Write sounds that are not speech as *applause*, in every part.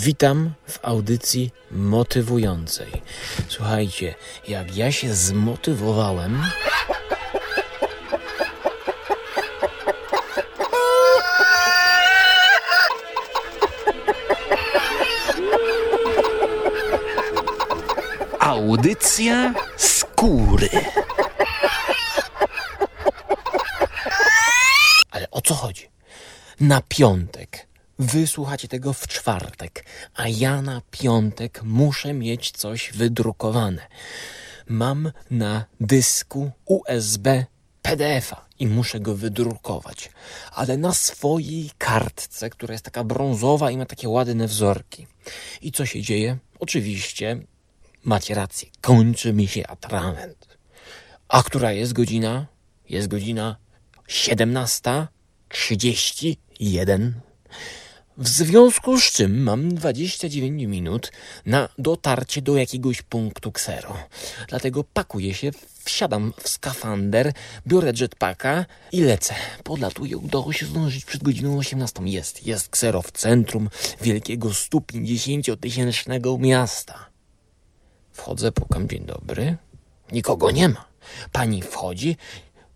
Witam w audycji motywującej. Słuchajcie, jak ja się zmotywowałem. Audycja skóry. Ale o co chodzi? Na piątek Wy słuchacie tego w czwartek, a ja na piątek muszę mieć coś wydrukowane. Mam na dysku USB PDF-a i muszę go wydrukować, ale na swojej kartce, która jest taka brązowa i ma takie ładne wzorki. I co się dzieje? Oczywiście, macie rację, kończy mi się atrament. A która jest godzina? Jest godzina 17.31. W związku z czym mam 29 minut na dotarcie do jakiegoś punktu ksero. Dlatego pakuję się, wsiadam w skafander, biorę jetpacka i lecę. Podlatuję, udało się zdążyć przed godziną 18. Jest, jest ksero w centrum wielkiego 150-tysięcznego miasta. Wchodzę, pukam, dzień dobry. Nikogo nie ma. Pani wchodzi,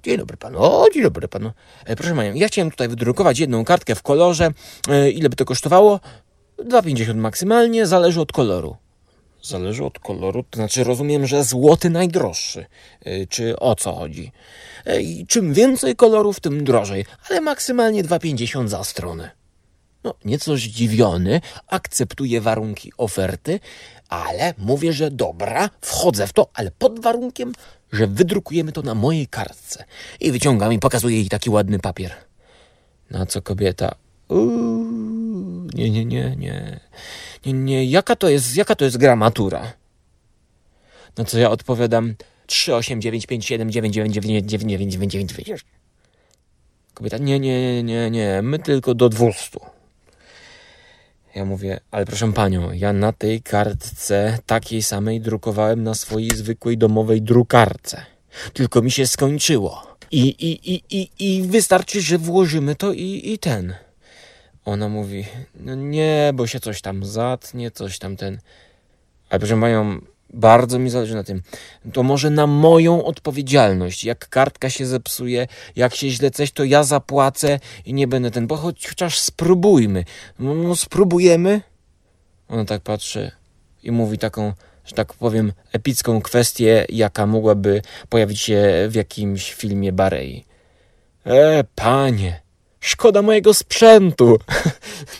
Dzień dobry panu. O, dzień dobry panu. E, proszę panią, ja chciałem tutaj wydrukować jedną kartkę w kolorze. E, ile by to kosztowało? 2,50 maksymalnie, zależy od koloru. Zależy od koloru, to znaczy rozumiem, że złoty najdroższy. E, czy o co chodzi? I czym więcej kolorów, tym drożej, ale maksymalnie 2,50 za stronę. No, nieco zdziwiony, akceptuję warunki oferty, ale mówię, że dobra, wchodzę w to, ale pod warunkiem, że wydrukujemy to na mojej kartce. I wyciągam i pokazuję jej taki ładny papier. Na co kobieta? Uuu, nie, nie, nie, nie. Nie, nie, jaka to jest, jaka to jest gramatura? Na co ja odpowiadam 3, 8, 9, 5, 7, 9, 9, 9, 9, 9, 9, 9, 9. Kobieta, nie, nie, nie, nie, my tylko do 200. Ja mówię, ale proszę panią, ja na tej kartce takiej samej drukowałem na swojej zwykłej domowej drukarce. Tylko mi się skończyło. I, i, i, i, i wystarczy, że włożymy to i, i ten. Ona mówi, no nie, bo się coś tam zatnie, coś tam ten. Ale proszę panią, bardzo mi zależy na tym. To może na moją odpowiedzialność. Jak kartka się zepsuje, jak się źle coś, to ja zapłacę i nie będę ten, bo chociaż spróbujmy. No, no spróbujemy. Ona tak patrzy i mówi taką, że tak powiem, epicką kwestię, jaka mogłaby pojawić się w jakimś filmie Barei. E, panie, Szkoda mojego sprzętu. *laughs*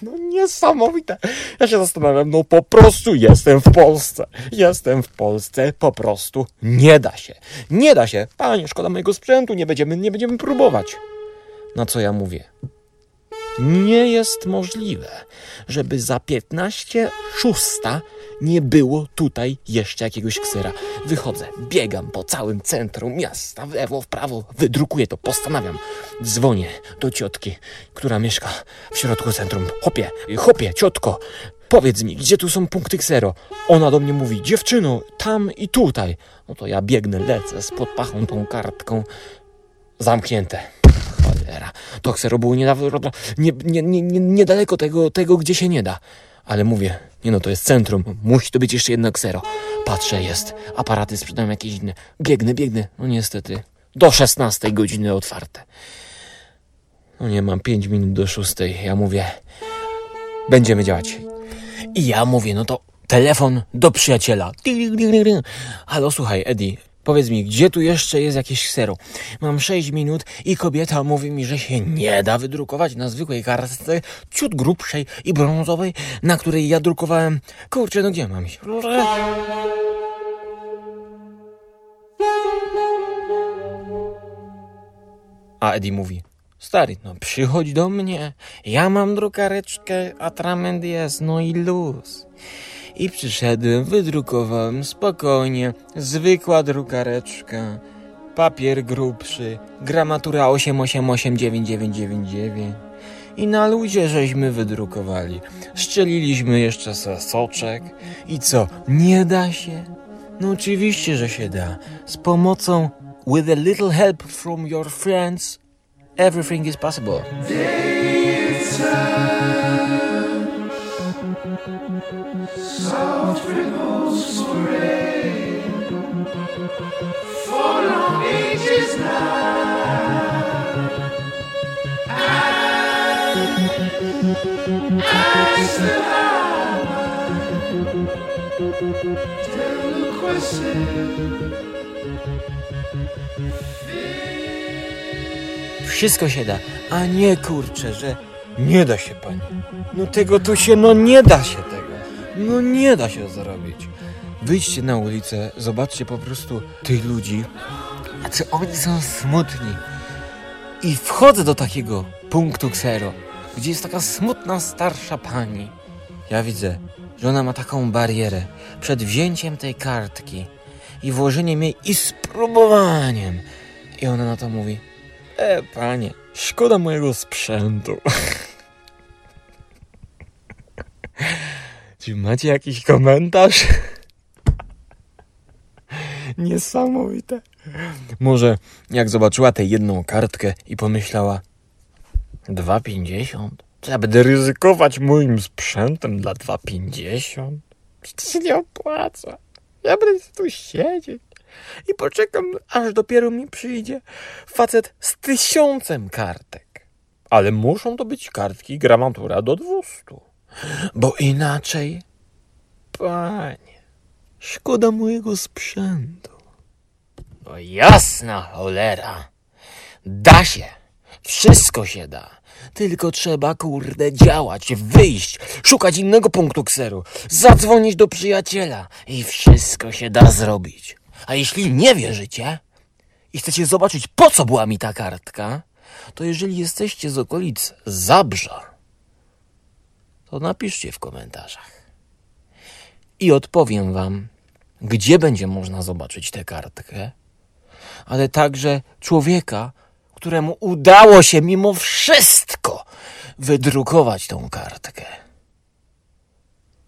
No niesamowite. Ja się zastanawiam, no po prostu jestem w Polsce. Jestem w Polsce, po prostu nie da się. Nie da się. Panie, szkoda mojego sprzętu, nie będziemy, nie będziemy próbować. Na co ja mówię? Nie jest możliwe, żeby za 15 szósta nie było tutaj jeszcze jakiegoś ksera. Wychodzę, biegam po całym centrum miasta, w lewo, w prawo, wydrukuję to, postanawiam. Dzwonię do ciotki, która mieszka w środku centrum. Chopie, chopie, ciotko, powiedz mi, gdzie tu są punkty ksero? Ona do mnie mówi, dziewczyno, tam i tutaj. No to ja biegnę, lecę z podpachą tą kartką. Zamknięte. Cholera, to ksero było nie, nie, nie, niedaleko tego, tego, gdzie się nie da. Ale mówię, nie no, to jest centrum, musi to być jeszcze jedno ksero. Patrzę, jest, aparaty sprzedają jakieś inne. Biegnę, biegnę, no niestety, do 16 godziny otwarte. No nie, mam 5 minut do 6. Ja mówię, będziemy działać. I ja mówię, no to telefon do przyjaciela. Halo, słuchaj, Eddie, Powiedz mi, gdzie tu jeszcze jest jakieś ksero? Mam 6 minut i kobieta mówi mi, że się nie da wydrukować na zwykłej kartce, ciut grubszej i brązowej, na której ja drukowałem. Kurczę, no gdzie mam iść? A Eddie mówi, stary, no przychodź do mnie, ja mam drukareczkę, atrament jest, no i luz. I przyszedłem, wydrukowałem spokojnie, zwykła drukareczka, papier grubszy, gramatura 8889999. I na ludzie żeśmy wydrukowali. Szczeliliśmy jeszcze soczek. I co, nie da się? No oczywiście, że się da. Z pomocą, with a little help from your friends, everything is possible. Wszystko się da. A nie kurczę, że nie da się pani. No tego tu się, no nie da się tego. No nie da się zrobić. Wyjdźcie na ulicę, zobaczcie po prostu tych ludzi. A czy oni są smutni. I wchodzę do takiego punktu ksero, gdzie jest taka smutna starsza pani. Ja widzę, że ona ma taką barierę przed wzięciem tej kartki i włożeniem jej i spróbowaniem. I ona na to mówi: E, panie, szkoda mojego sprzętu. *laughs* Czy macie jakiś komentarz? *laughs* Niesamowite. Może jak zobaczyła tę jedną kartkę i pomyślała 2,50? To ja będę ryzykować moim sprzętem dla 2,50? Przecież się nie opłaca. Ja będę tu siedzieć i poczekam, aż dopiero mi przyjdzie facet z tysiącem kartek. Ale muszą to być kartki gramatura do 200. Bo inaczej, panie, szkoda mojego sprzętu. No jasna cholera. Da się. Wszystko się da. Tylko trzeba, kurde, działać, wyjść, szukać innego punktu kseru, zadzwonić do przyjaciela i wszystko się da zrobić. A jeśli nie wierzycie i chcecie zobaczyć, po co była mi ta kartka, to jeżeli jesteście z okolic Zabrza, to napiszcie w komentarzach. I odpowiem wam, gdzie będzie można zobaczyć tę kartkę, ale także człowieka, któremu udało się mimo wszystko wydrukować tą kartkę.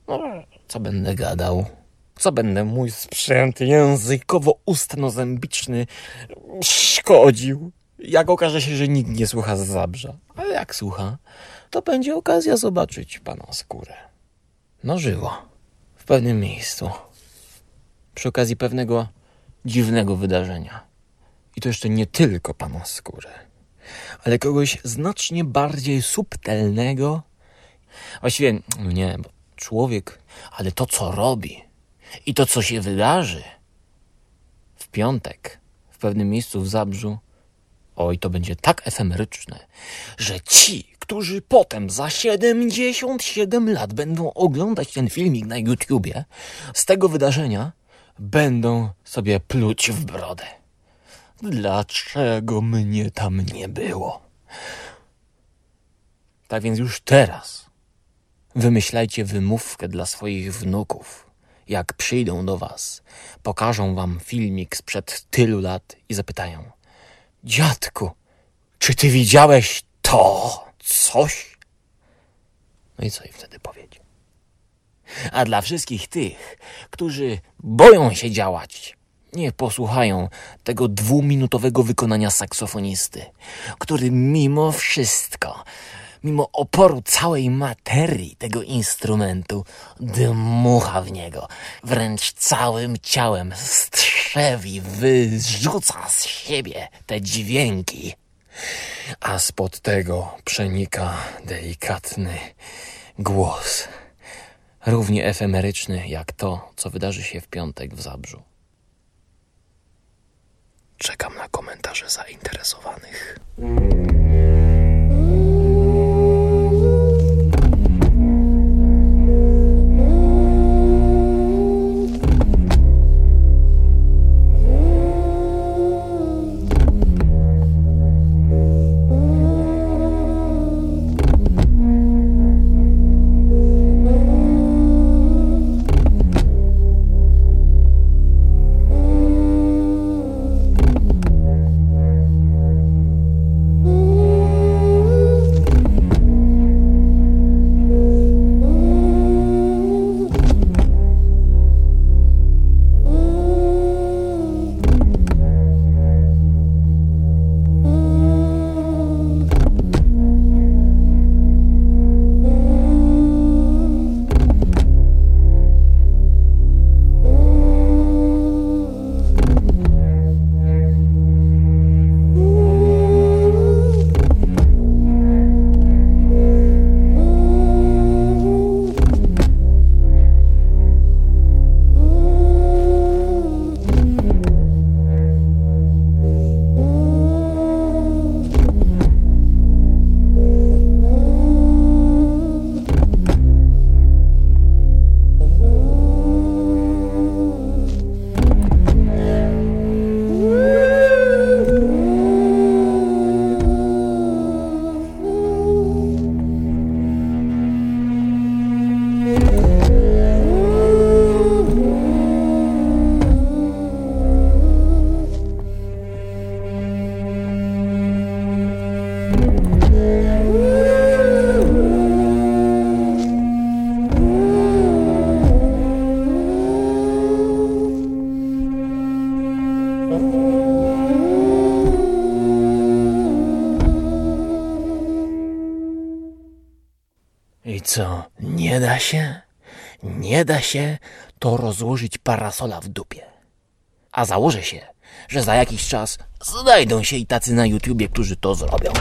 No, co będę gadał? Co będę mój sprzęt językowo-ustno-zębiczny szkodził? Jak okaże się, że nikt nie słucha z Zabrza. Ale jak słucha, to będzie okazja zobaczyć pana skórę. No żywo. W pewnym miejscu. Przy okazji pewnego dziwnego wydarzenia. I to jeszcze nie tylko pana skórę, ale kogoś znacznie bardziej subtelnego. Właściwie nie, bo człowiek, ale to co robi i to co się wydarzy w piątek w pewnym miejscu w Zabrzu, oj, to będzie tak efemeryczne, że ci, którzy potem za 77 lat będą oglądać ten filmik na YouTubie z tego wydarzenia, będą sobie pluć w brodę. Dlaczego mnie tam nie było? Tak więc już teraz wymyślajcie wymówkę dla swoich wnuków. Jak przyjdą do was, pokażą wam filmik sprzed tylu lat i zapytają: Dziadku, czy ty widziałeś to coś? No i co im wtedy powiedzieć? A dla wszystkich tych, którzy boją się działać, niech posłuchają tego dwuminutowego wykonania saksofonisty, który mimo wszystko, mimo oporu całej materii tego instrumentu, dmucha w niego, wręcz całym ciałem strzewi, wyrzuca z siebie te dźwięki. A spod tego przenika delikatny głos, równie efemeryczny jak to, co wydarzy się w piątek w Zabrzu. Czekam na komentarze zainteresowanych. Co, nie da się? Nie da się to rozłożyć parasola w dupie. A założę się, że za jakiś czas znajdą się i tacy na YouTubie, którzy to zrobią.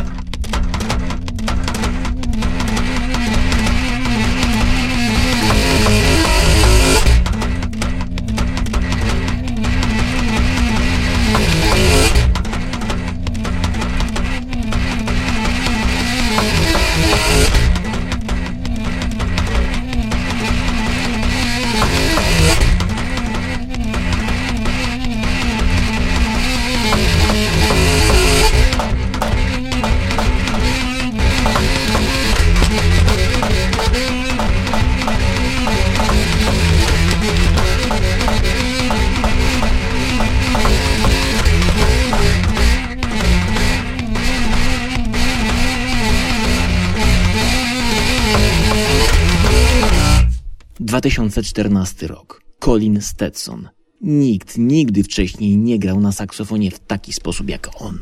Dwa tysiące czternasty rok. Colin Stetson. Nikt nigdy wcześniej nie grał na saksofonie w taki sposób jak on.